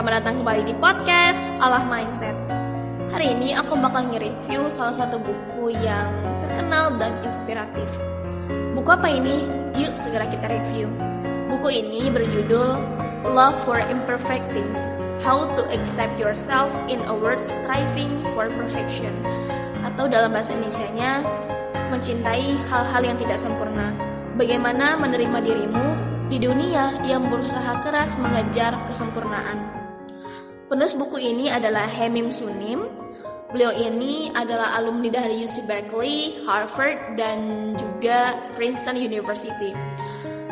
Selamat datang kembali di podcast Allah Mindset. Hari ini aku bakal nge-review salah satu buku yang terkenal dan inspiratif. Buku apa ini? Yuk segera kita review. Buku ini berjudul Love for Imperfect Things How to Accept Yourself in a World Striving for Perfection. Atau dalam bahasa Indonesia-nya Mencintai hal-hal yang tidak sempurna. Bagaimana menerima dirimu di dunia yang berusaha keras mengejar kesempurnaan. Penulis buku ini adalah Hemim Sunim. Beliau ini adalah alumni dari UC Berkeley, Harvard, dan juga Princeton University.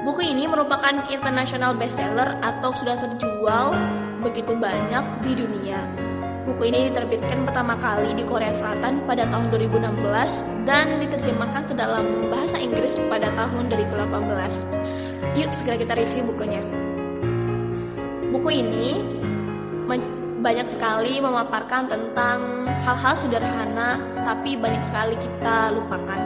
Buku ini merupakan international bestseller atau sudah terjual begitu banyak di dunia. Buku ini diterbitkan pertama kali di Korea Selatan pada tahun 2016 dan diterjemahkan ke dalam bahasa Inggris pada tahun 2018. Yuk segera kita review bukunya. Buku ini banyak sekali memaparkan tentang hal-hal sederhana tapi banyak sekali kita lupakan.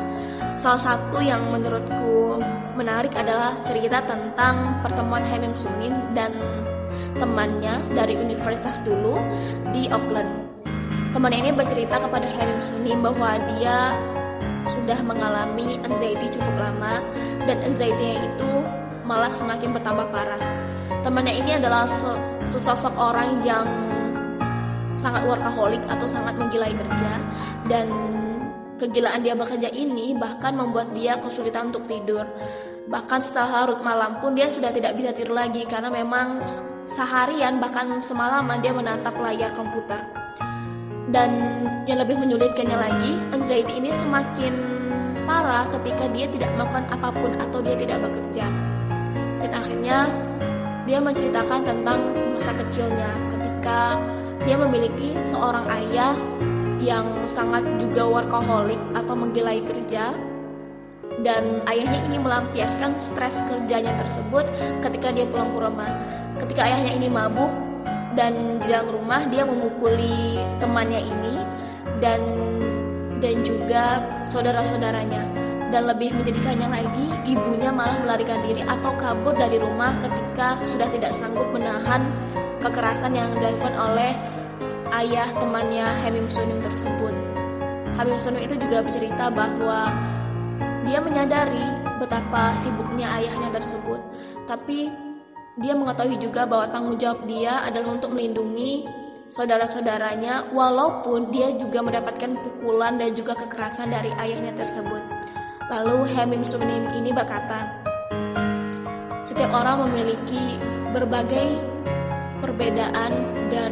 Salah satu yang menurutku menarik adalah cerita tentang pertemuan Hemim Sunin dan temannya dari universitas dulu di Auckland. Teman ini bercerita kepada Hemim Sunin bahwa dia sudah mengalami anxiety cukup lama dan anxiety itu malah semakin bertambah parah. Temannya ini adalah sesosok orang yang sangat workaholic atau sangat menggilai kerja dan kegilaan dia bekerja ini bahkan membuat dia kesulitan untuk tidur. Bahkan setelah larut malam pun dia sudah tidak bisa tidur lagi karena memang seharian bahkan semalaman dia menatap layar komputer. Dan yang lebih menyulitkannya lagi, anxiety ini semakin parah ketika dia tidak melakukan apa pun atau dia tidak bekerja akhirnya dia menceritakan tentang masa kecilnya ketika dia memiliki seorang ayah yang sangat juga workaholic atau menggilai kerja dan ayahnya ini melampiaskan stres kerjanya tersebut ketika dia pulang ke rumah. Ketika ayahnya ini mabuk dan di dalam rumah dia memukuli temannya ini dan dan juga saudara-saudaranya dan lebih menjadikannya lagi ibunya malah melarikan diri atau kabur dari rumah ketika sudah tidak sanggup menahan kekerasan yang dilakukan oleh ayah temannya Hamim Sunim tersebut. Hamim Sunim itu juga bercerita bahwa dia menyadari betapa sibuknya ayahnya tersebut, tapi dia mengetahui juga bahwa tanggung jawab dia adalah untuk melindungi saudara-saudaranya walaupun dia juga mendapatkan pukulan dan juga kekerasan dari ayahnya tersebut. Lalu Hemim Sunim ini berkata, setiap orang memiliki berbagai perbedaan dan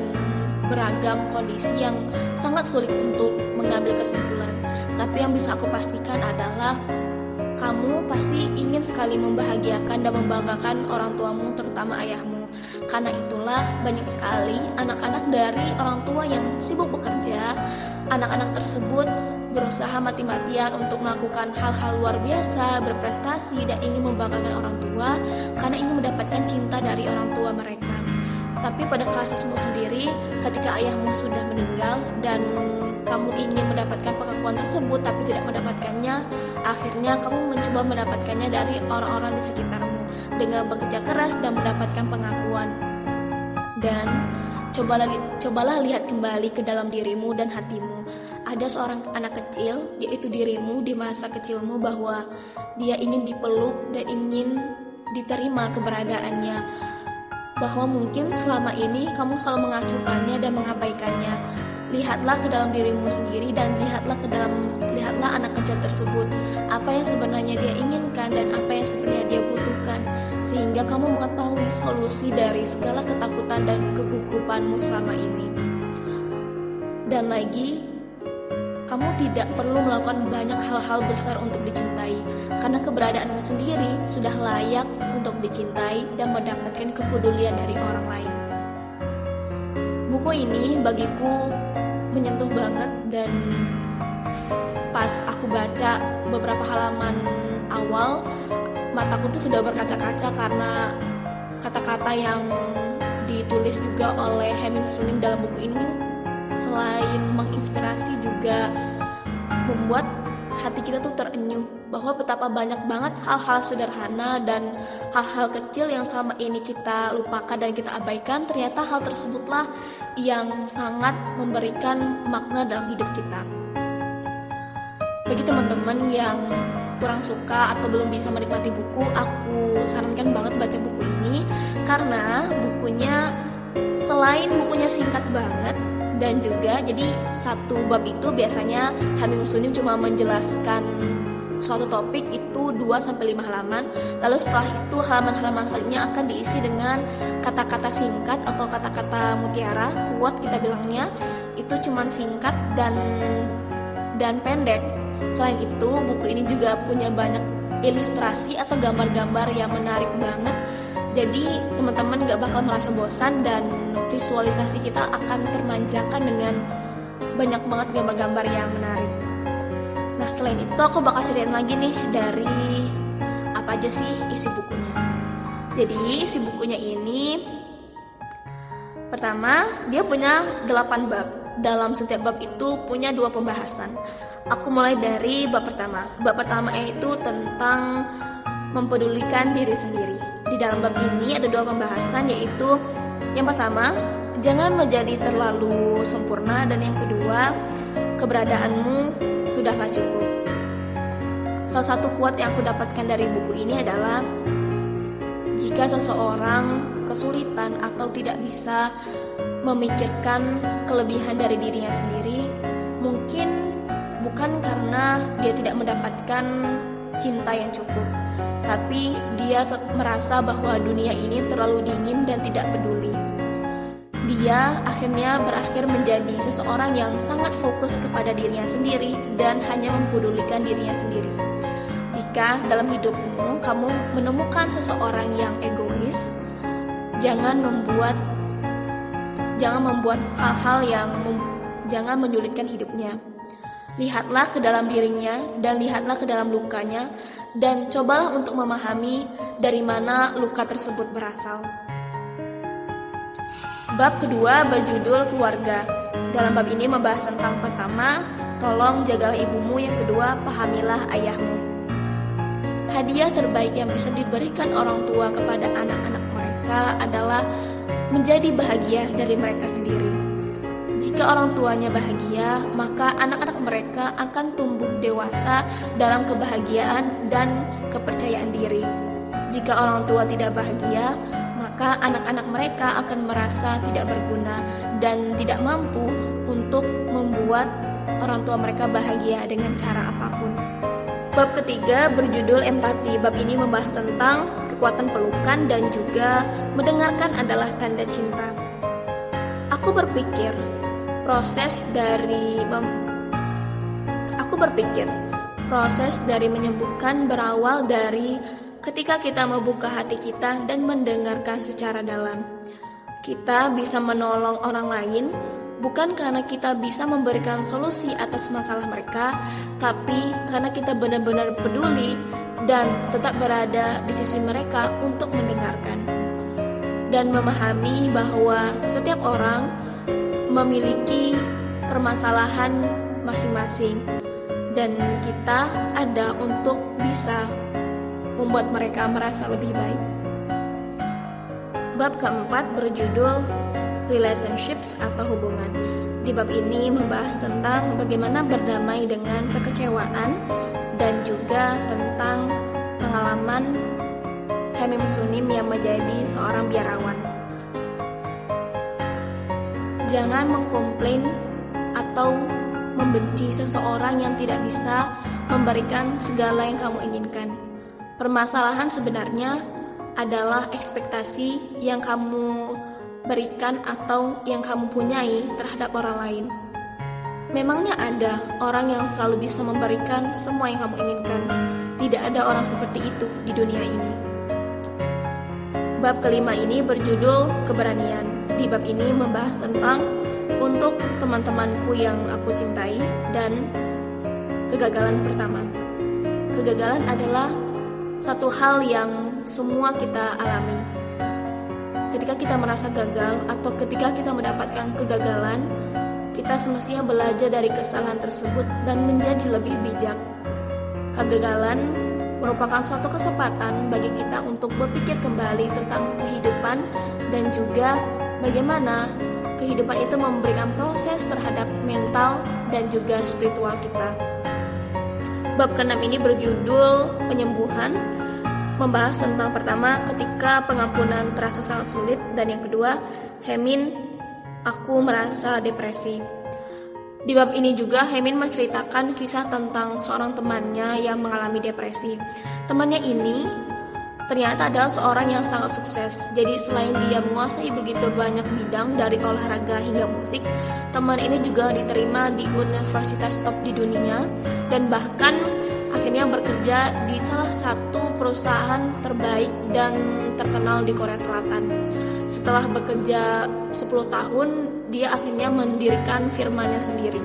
beragam kondisi yang sangat sulit untuk mengambil kesimpulan. Tapi yang bisa aku pastikan adalah kamu pasti ingin sekali membahagiakan dan membanggakan orang tuamu, terutama ayahmu. Karena itulah banyak sekali anak-anak dari orang tua yang sibuk bekerja, anak-anak tersebut berusaha mati-matian untuk melakukan hal-hal luar biasa, berprestasi, dan ingin membanggakan orang tua karena ingin mendapatkan cinta dari orang tua mereka. Tapi pada kasusmu sendiri, ketika ayahmu sudah meninggal dan kamu ingin mendapatkan pengakuan tersebut tapi tidak mendapatkannya, akhirnya kamu mencoba mendapatkannya dari orang-orang di sekitarmu dengan bekerja keras dan mendapatkan pengakuan. Dan cobalah cobalah lihat kembali ke dalam dirimu dan hatimu ada seorang anak kecil, yaitu dirimu di masa kecilmu bahwa dia ingin dipeluk dan ingin diterima keberadaannya. Bahwa mungkin selama ini kamu selalu mengacukannya dan mengabaikannya. Lihatlah ke dalam dirimu sendiri dan lihatlah ke dalam lihatlah anak kecil tersebut. Apa yang sebenarnya dia inginkan dan apa yang sebenarnya dia butuhkan sehingga kamu mengetahui solusi dari segala ketakutan dan kegugupanmu selama ini. Dan lagi, kamu tidak perlu melakukan banyak hal-hal besar untuk dicintai, karena keberadaanmu sendiri sudah layak untuk dicintai dan mendapatkan kepedulian dari orang lain. Buku ini bagiku menyentuh banget dan pas aku baca beberapa halaman awal, mataku tuh sudah berkaca-kaca karena kata-kata yang ditulis juga oleh Hemim Sunim dalam buku ini selain menginspirasi juga membuat hati kita tuh terenyuh bahwa betapa banyak banget hal-hal sederhana dan hal-hal kecil yang selama ini kita lupakan dan kita abaikan ternyata hal tersebutlah yang sangat memberikan makna dalam hidup kita. Bagi teman-teman yang kurang suka atau belum bisa menikmati buku aku sarankan banget baca buku ini karena bukunya selain bukunya singkat banget dan juga jadi satu bab itu biasanya Hamim Sunim cuma menjelaskan suatu topik itu 2 sampai 5 halaman. Lalu setelah itu halaman-halaman selanjutnya akan diisi dengan kata-kata singkat atau kata-kata mutiara, kuat kita bilangnya. Itu cuma singkat dan dan pendek. Selain itu, buku ini juga punya banyak ilustrasi atau gambar-gambar yang menarik banget. Jadi teman-teman gak bakal merasa bosan dan visualisasi kita akan termanjakan dengan banyak banget gambar-gambar yang menarik. Nah selain itu aku bakal ceritain lagi nih dari apa aja sih isi bukunya. Jadi isi bukunya ini pertama dia punya 8 bab. Dalam setiap bab itu punya dua pembahasan. Aku mulai dari bab pertama. Bab pertama yaitu tentang mempedulikan diri sendiri. Di dalam bab ini ada dua pembahasan yaitu yang pertama, jangan menjadi terlalu sempurna dan yang kedua, keberadaanmu sudahlah cukup. Salah satu kuat yang aku dapatkan dari buku ini adalah jika seseorang kesulitan atau tidak bisa memikirkan kelebihan dari dirinya sendiri, mungkin bukan karena dia tidak mendapatkan cinta yang cukup, tapi dia merasa bahwa dunia ini terlalu dingin dan tidak peduli dia akhirnya berakhir menjadi seseorang yang sangat fokus kepada dirinya sendiri dan hanya mempedulikan dirinya sendiri. Jika dalam hidupmu kamu menemukan seseorang yang egois, jangan membuat jangan membuat hal-hal yang mem, jangan menyulitkan hidupnya. Lihatlah ke dalam dirinya dan lihatlah ke dalam lukanya dan cobalah untuk memahami dari mana luka tersebut berasal. Bab kedua berjudul keluarga. Dalam bab ini membahas tentang pertama, tolong jagalah ibumu, yang kedua, pahamilah ayahmu. Hadiah terbaik yang bisa diberikan orang tua kepada anak-anak mereka adalah menjadi bahagia dari mereka sendiri. Jika orang tuanya bahagia, maka anak-anak mereka akan tumbuh dewasa dalam kebahagiaan dan kepercayaan diri. Jika orang tua tidak bahagia, maka anak-anak mereka akan merasa tidak berguna dan tidak mampu untuk membuat orang tua mereka bahagia dengan cara apa pun. Bab ketiga berjudul empati. Bab ini membahas tentang kekuatan pelukan dan juga mendengarkan adalah tanda cinta. Aku berpikir proses dari aku berpikir proses dari menyembuhkan berawal dari ketika kita membuka hati kita dan mendengarkan secara dalam. Kita bisa menolong orang lain bukan karena kita bisa memberikan solusi atas masalah mereka, tapi karena kita benar-benar peduli dan tetap berada di sisi mereka untuk mendengarkan dan memahami bahwa setiap orang memiliki permasalahan masing-masing dan kita ada untuk bisa membuat mereka merasa lebih baik. Bab keempat berjudul Relationships atau hubungan. Di bab ini membahas tentang bagaimana berdamai dengan kekecewaan dan juga tentang pengalaman Hamim Sunim yang menjadi seorang biarawan. Jangan mengkomplain atau membenci seseorang yang tidak bisa memberikan segala yang kamu inginkan. Permasalahan sebenarnya adalah ekspektasi yang kamu berikan atau yang kamu punyai terhadap orang lain. Memangnya ada orang yang selalu bisa memberikan semua yang kamu inginkan. Tidak ada orang seperti itu di dunia ini. Bab kelima ini berjudul keberanian. Di bab ini membahas tentang untuk teman-temanku yang aku cintai dan kegagalan pertama. Kegagalan adalah satu hal yang semua kita alami. Ketika kita merasa gagal atau ketika kita mendapatkan kegagalan, kita semestinya belajar dari kesalahan tersebut dan menjadi lebih bijak. Kegagalan merupakan suatu kesempatan bagi kita untuk berpikir kembali tentang kehidupan dan juga bagaimana kehidupan itu memberikan proses terhadap mental dan juga spiritual kita. Bab keenam ini berjudul penyembuhan, membahas tentang pertama ketika pengampunan terasa sangat sulit dan yang kedua Hemin aku merasa depresi. Di bab ini juga Hemin menceritakan kisah tentang seorang temannya yang mengalami depresi. Temannya ini ternyata adalah seorang yang sangat sukses. Jadi selain dia menguasai begitu banyak bidang dari olahraga hingga musik, teman ini juga diterima di universitas top di dunia dan bahkan akhirnya bekerja di salah satu perusahaan terbaik dan terkenal di Korea Selatan. Setelah bekerja 10 tahun, dia akhirnya mendirikan firmanya sendiri.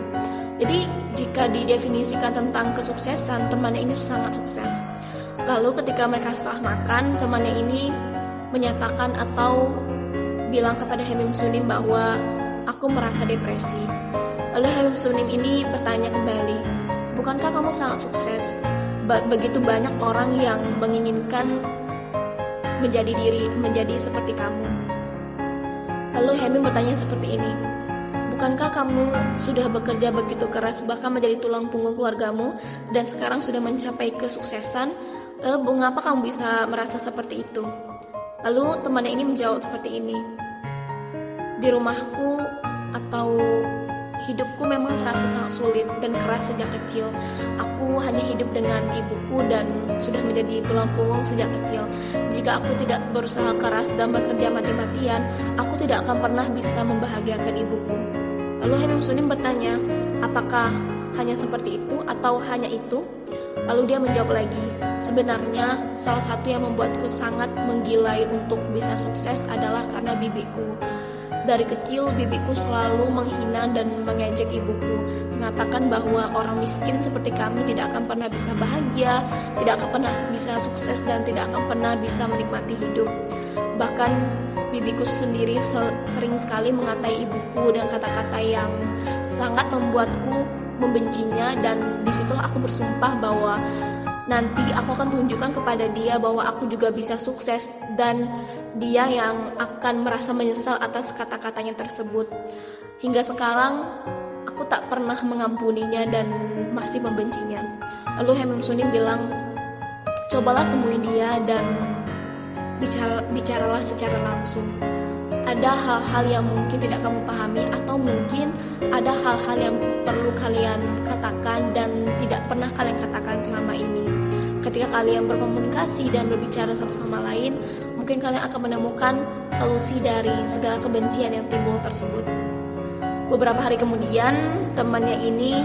Jadi jika didefinisikan tentang kesuksesan, temannya ini sangat sukses. Lalu ketika mereka setelah makan, temannya ini menyatakan atau bilang kepada Hemim Sunim bahwa aku merasa depresi. Lalu Hemim Sunim ini bertanya kembali, bukankah kamu sangat sukses? Begitu banyak orang yang menginginkan menjadi diri, menjadi seperti kamu. Lalu Hemi bertanya seperti ini, Bukankah kamu sudah bekerja begitu keras bahkan menjadi tulang punggung keluargamu dan sekarang sudah mencapai kesuksesan? Lalu mengapa kamu bisa merasa seperti itu? Lalu temannya ini menjawab seperti ini. Di rumahku atau hidupku memang terasa sangat sulit dan keras sejak kecil. Aku hanya hidup dengan ibuku dan sudah menjadi tulang punggung sejak kecil. Jika aku tidak berusaha keras dan bekerja mati-matian, aku tidak akan pernah bisa membahagiakan ibuku. Lalu Hanum Sunim bertanya, apakah hanya seperti itu atau hanya itu? Lalu dia menjawab lagi, sebenarnya salah satu yang membuatku sangat menggilai untuk bisa sukses adalah karena bibiku. Dari kecil, bibiku selalu menghina dan mengejek ibuku, mengatakan bahwa orang miskin seperti kami tidak akan pernah bisa bahagia, tidak akan pernah bisa sukses, dan tidak akan pernah bisa menikmati hidup. Bahkan bibiku sendiri sering sekali mengatai ibuku dan kata-kata yang sangat membuatku membencinya dan di situlah aku bersumpah bahwa nanti aku akan tunjukkan kepada dia bahwa aku juga bisa sukses dan dia yang akan merasa menyesal atas kata-katanya tersebut. Hingga sekarang aku tak pernah mengampuninya dan masih membencinya. Lalu Hemim Sunim bilang, cobalah temui dia dan bicara, bicaralah secara langsung. Ada hal-hal yang mungkin tidak kamu pahami atau mungkin ada hal-hal yang perlu kalian katakan dan tidak pernah kalian katakan selama ini. Ketika kalian berkomunikasi dan berbicara satu sama lain, mungkin kalian akan menemukan solusi dari segala kebencian yang timbul tersebut. Beberapa hari kemudian, temannya ini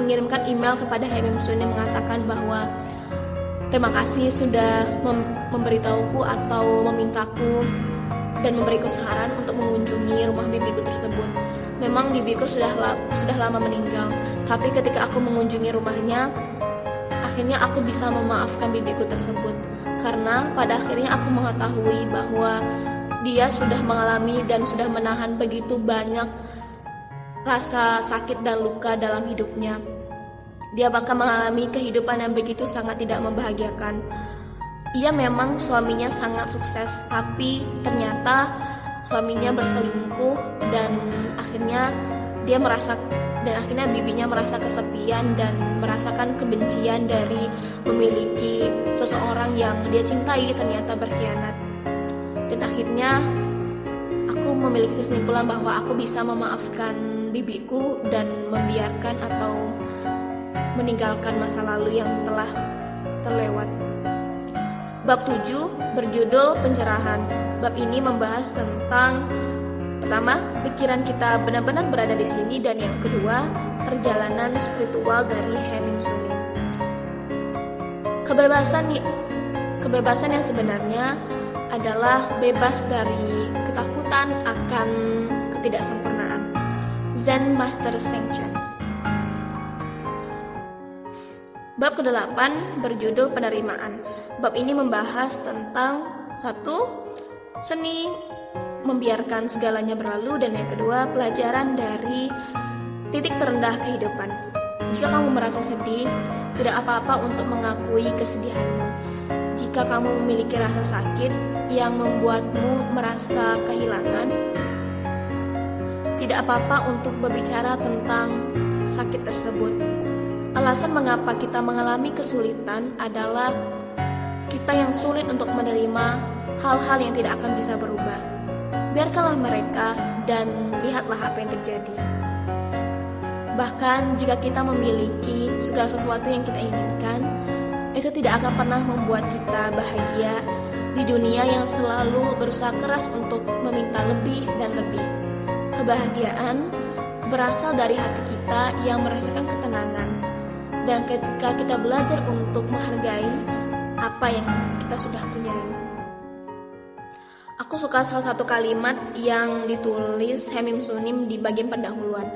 mengirimkan email kepada Haimim Sun yang mengatakan bahwa terima kasih sudah mem memberitahuku atau memintaku dan memberiku saran untuk mengunjungi rumah bibiku tersebut. Memang bibiku sudah la sudah lama meninggal, tapi ketika aku mengunjungi rumahnya, akhirnya aku bisa memaafkan bibiku tersebut karena pada akhirnya aku mengetahui bahwa dia sudah mengalami dan sudah menahan begitu banyak rasa sakit dan luka dalam hidupnya. Dia bahkan mengalami kehidupan yang begitu sangat tidak membahagiakan. Ia memang suaminya sangat sukses, tapi ternyata suaminya berselingkuh dan akhirnya dia merasa dan akhirnya bibinya merasa kesepian dan merasakan kebencian dari memiliki seseorang yang dia cintai ternyata berkhianat. Dan akhirnya aku memiliki kesimpulan bahwa aku bisa memaafkan bibiku dan membiarkan atau meninggalkan masa lalu yang telah terlewat. Bab 7 berjudul pencerahan. Bab ini membahas tentang Pertama, pikiran kita benar-benar berada di sini dan yang kedua, perjalanan spiritual dari Sunim. Kebebasan kebebasan yang sebenarnya adalah bebas dari ketakutan akan ketidaksempurnaan. Zen Master Seng Chen. Bab ke-8 berjudul penerimaan. Bab ini membahas tentang satu seni membiarkan segalanya berlalu dan yang kedua pelajaran dari titik terendah kehidupan. Jika kamu merasa sedih, tidak apa-apa untuk mengakui kesedihanmu. Jika kamu memiliki rasa sakit yang membuatmu merasa kehilangan, tidak apa-apa untuk berbicara tentang sakit tersebut. Alasan mengapa kita mengalami kesulitan adalah kita yang sulit untuk menerima hal-hal yang tidak akan bisa berubah. Biarkanlah mereka dan lihatlah apa yang terjadi. Bahkan jika kita memiliki segala sesuatu yang kita inginkan, itu tidak akan pernah membuat kita bahagia di dunia yang selalu berusaha keras untuk meminta lebih dan lebih. Kebahagiaan berasal dari hati kita yang merasakan ketenangan. Dan ketika kita belajar untuk menghargai apa yang kita sudah punya. Aku suka salah satu kalimat yang ditulis Hemim Sunim di bagian pendahuluan.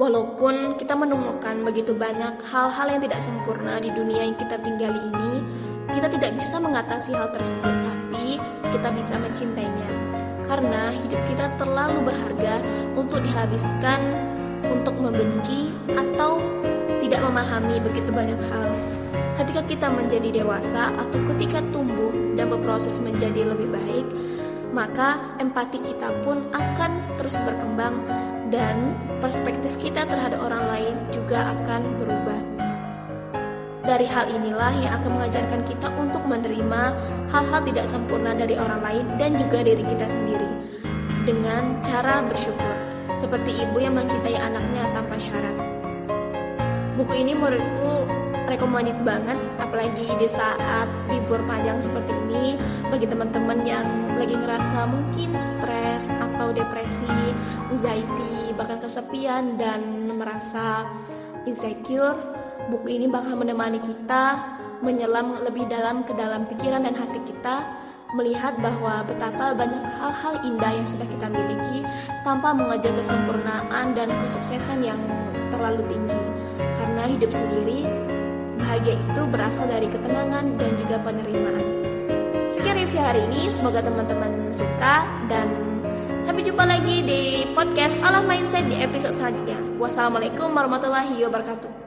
Walaupun kita menemukan begitu banyak hal-hal yang tidak sempurna di dunia yang kita tinggali ini, kita tidak bisa mengatasi hal tersebut, tapi kita bisa mencintainya. Karena hidup kita terlalu berharga untuk dihabiskan untuk membenci atau tidak memahami begitu banyak hal. Ketika kita menjadi dewasa atau ketika tumbuh dan berproses menjadi lebih baik, maka empati kita pun akan terus berkembang dan perspektif kita terhadap orang lain juga akan berubah. Dari hal inilah yang akan mengajarkan kita untuk menerima hal-hal tidak sempurna dari orang lain dan juga diri kita sendiri dengan cara bersyukur seperti ibu yang mencintai anaknya tanpa syarat. Buku ini menurutku recommended banget apalagi di saat libur panjang seperti ini bagi teman-teman yang lagi ngerasa mungkin stres atau depresi, anxiety, bahkan kesepian dan merasa insecure, buku ini bakal menemani kita menyelam lebih dalam ke dalam pikiran dan hati kita melihat bahwa betapa banyak hal-hal indah yang sudah kita miliki tanpa mengejar kesempurnaan dan kesuksesan yang terlalu tinggi. Karena hidup sendiri, bahagia itu berasal dari ketenangan dan juga penerimaan. Sekian review hari ini, semoga teman-teman suka dan sampai jumpa lagi di podcast Allah Mindset di episode selanjutnya. Wassalamualaikum warahmatullahi wabarakatuh.